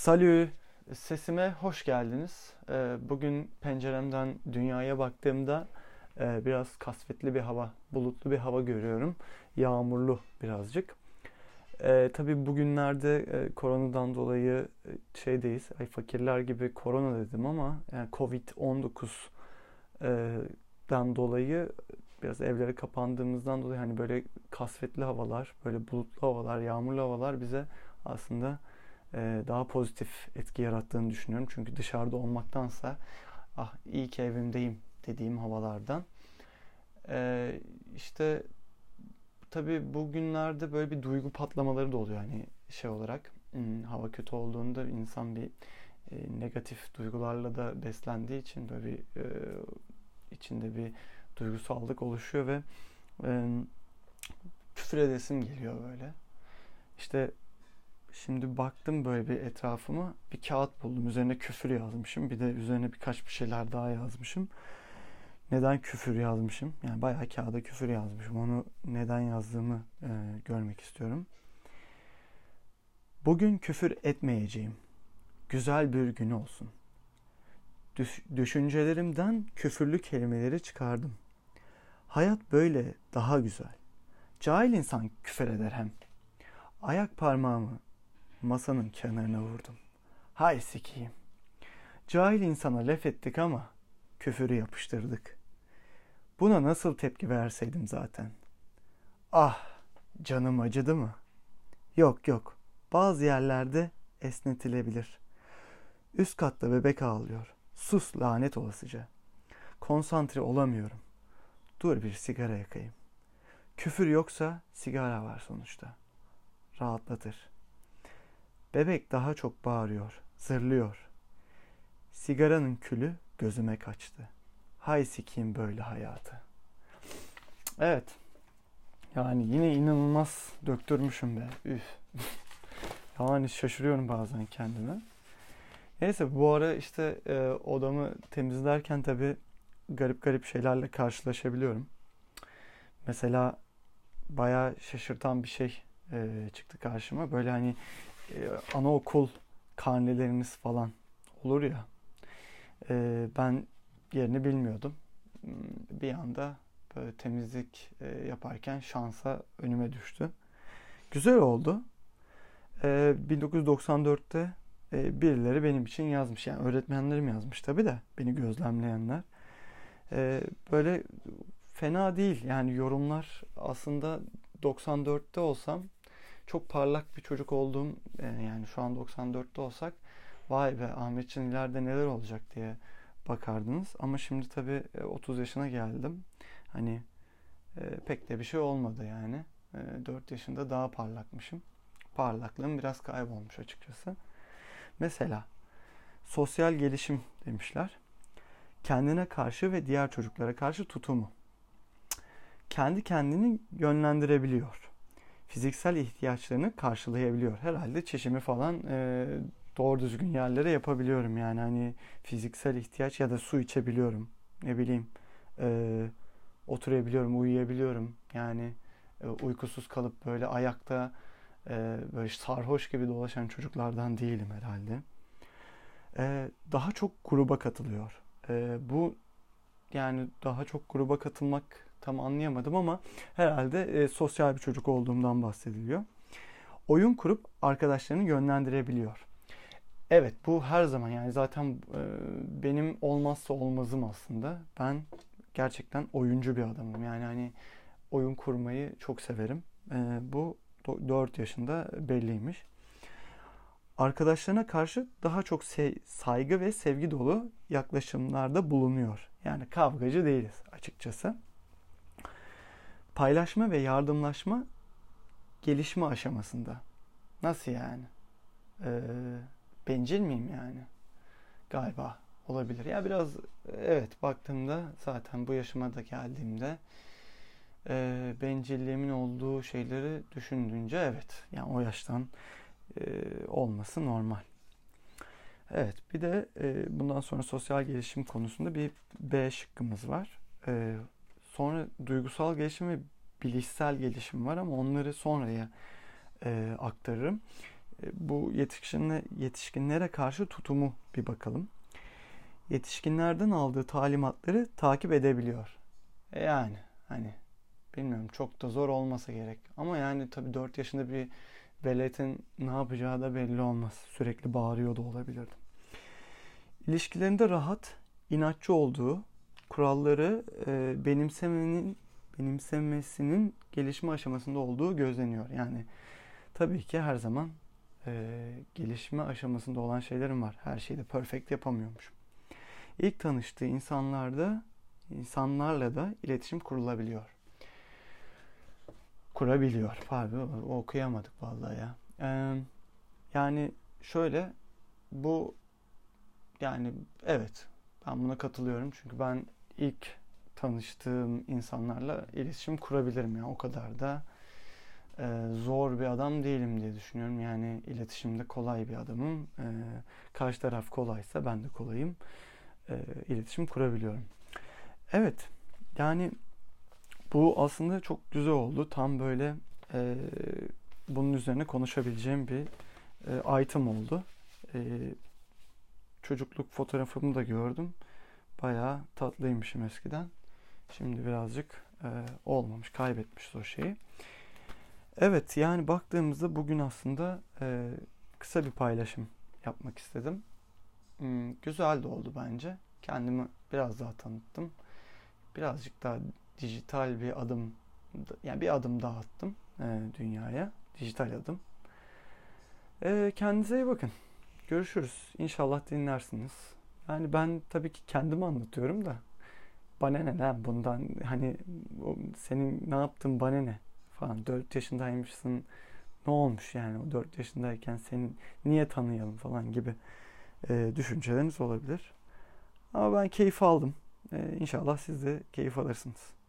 Salü, sesime hoş geldiniz. Ee, bugün penceremden dünyaya baktığımda e, biraz kasvetli bir hava, bulutlu bir hava görüyorum. Yağmurlu birazcık. Ee, tabii bugünlerde e, koronadan dolayı e, şeydeyiz, ay fakirler gibi korona dedim ama yani Covid-19'dan dolayı biraz evlere kapandığımızdan dolayı hani böyle kasvetli havalar, böyle bulutlu havalar, yağmurlu havalar bize aslında e, daha pozitif etki yarattığını düşünüyorum. Çünkü dışarıda olmaktansa ah iyi ki evimdeyim dediğim havalardan. E, işte tabii bugünlerde böyle bir duygu patlamaları da oluyor. Hani şey olarak hmm, hava kötü olduğunda insan bir e, negatif duygularla da beslendiği için böyle bir içinde bir duygusallık oluşuyor ve küfür edesim geliyor böyle. İşte Şimdi baktım böyle bir etrafıma bir kağıt buldum. Üzerine küfür yazmışım. Bir de üzerine birkaç bir şeyler daha yazmışım. Neden küfür yazmışım? Yani bayağı kağıda küfür yazmışım. Onu neden yazdığımı e, görmek istiyorum. Bugün küfür etmeyeceğim. Güzel bir gün olsun. Düş- düşüncelerimden küfürlü kelimeleri çıkardım. Hayat böyle daha güzel. Cahil insan küfür eder hem. Ayak parmağımı masanın kenarına vurdum. Hay sikiyim. Cahil insana laf ettik ama küfürü yapıştırdık. Buna nasıl tepki verseydim zaten. Ah canım acıdı mı? Yok yok bazı yerlerde esnetilebilir. Üst katta bebek ağlıyor. Sus lanet olasıca. Konsantre olamıyorum. Dur bir sigara yakayım. Küfür yoksa sigara var sonuçta. Rahatlatır. Bebek daha çok bağırıyor, zırlıyor. Sigaranın külü gözüme kaçtı. Hay sikiyim böyle hayatı. Evet. Yani yine inanılmaz döktürmüşüm be. Üf. yani şaşırıyorum bazen kendime. Neyse bu ara işte e, odamı temizlerken tabi garip garip şeylerle karşılaşabiliyorum. Mesela bayağı şaşırtan bir şey e, çıktı karşıma. Böyle hani e, anaokul karneleriniz falan olur ya. E, ben yerini bilmiyordum. Hmm, bir anda böyle temizlik e, yaparken şansa önüme düştü. Güzel oldu. 1994'te birileri benim için yazmış. Yani öğretmenlerim yazmış tabii de beni gözlemleyenler. Böyle fena değil. Yani yorumlar aslında 94'te olsam çok parlak bir çocuk olduğum e, yani şu an 94'te olsak vay be Ahmetçin ileride neler olacak diye bakardınız. Ama şimdi tabii 30 e, yaşına geldim. Hani e, pek de bir şey olmadı yani. 4 yaşında daha parlakmışım. Parlaklığım biraz kaybolmuş açıkçası. Mesela sosyal gelişim demişler. Kendine karşı ve diğer çocuklara karşı tutumu. Kendi kendini yönlendirebiliyor fiziksel ihtiyaçlarını karşılayabiliyor. Herhalde çeşimi falan e, doğru düzgün yerlere yapabiliyorum yani hani fiziksel ihtiyaç ya da su içebiliyorum. Ne bileyim e, oturabiliyorum, uyuyabiliyorum. Yani e, uykusuz kalıp böyle ayakta e, böyle sarhoş gibi dolaşan çocuklardan değilim herhalde. E, daha çok gruba katılıyor. E, bu yani daha çok gruba katılmak tam anlayamadım ama herhalde e, sosyal bir çocuk olduğumdan bahsediliyor. Oyun kurup arkadaşlarını yönlendirebiliyor. Evet bu her zaman yani zaten e, benim olmazsa olmazım aslında. Ben gerçekten oyuncu bir adamım. Yani hani oyun kurmayı çok severim. E, bu 4 yaşında belliymiş. Arkadaşlarına karşı daha çok saygı ve sevgi dolu yaklaşımlarda bulunuyor. Yani kavgacı değiliz açıkçası. Paylaşma ve yardımlaşma gelişme aşamasında. Nasıl yani? Ee, bencil miyim yani? Galiba olabilir. Ya biraz evet baktığımda zaten bu yaşıma da geldiğimde e, bencilliğimin olduğu şeyleri düşündüğünce evet. Yani o yaştan e, olması normal. Evet bir de e, bundan sonra sosyal gelişim konusunda bir B şıkkımız var. E, Sonra duygusal gelişim ve bilişsel gelişim var ama onları sonraya e, aktarırım. bu yetişkinle, yetişkinlere karşı tutumu bir bakalım. Yetişkinlerden aldığı talimatları takip edebiliyor. E yani hani bilmiyorum çok da zor olmasa gerek. Ama yani tabii 4 yaşında bir veletin ne yapacağı da belli olmaz. Sürekli bağırıyor da olabilirdi. İlişkilerinde rahat, inatçı olduğu, kuralları e, benimsemenin benimsemesinin gelişme aşamasında olduğu gözleniyor. Yani tabii ki her zaman e, gelişme aşamasında olan şeylerim var. Her şeyi de perfect yapamıyormuş. İlk tanıştığı insanlarda insanlarla da iletişim kurulabiliyor. Kurabiliyor. Pardon okuyamadık vallahi ya. Ee, yani şöyle bu yani evet ben buna katılıyorum. Çünkü ben ilk tanıştığım insanlarla iletişim kurabilirim. Yani o kadar da e, zor bir adam değilim diye düşünüyorum. Yani iletişimde kolay bir adamım. E, karşı taraf kolaysa ben de kolayım. E, iletişim kurabiliyorum. Evet. Yani bu aslında çok güzel oldu. Tam böyle e, bunun üzerine konuşabileceğim bir e, item oldu. E, çocukluk fotoğrafımı da gördüm. Bayağı tatlıymışım eskiden. Şimdi birazcık e, olmamış, kaybetmiş o şeyi. Evet yani baktığımızda bugün aslında e, kısa bir paylaşım yapmak istedim. Hmm, güzel de oldu bence. Kendimi biraz daha tanıttım. Birazcık daha dijital bir adım yani bir adım daha attım e, dünyaya. Dijital adım. E, kendinize iyi bakın. Görüşürüz. İnşallah dinlersiniz. Yani ben tabii ki kendimi anlatıyorum da bana ne lan bundan hani senin ne yaptın bana ne falan 4 yaşındaymışsın ne olmuş yani o 4 yaşındayken seni niye tanıyalım falan gibi e, düşünceleriniz olabilir. Ama ben keyif aldım. E, inşallah siz de keyif alırsınız.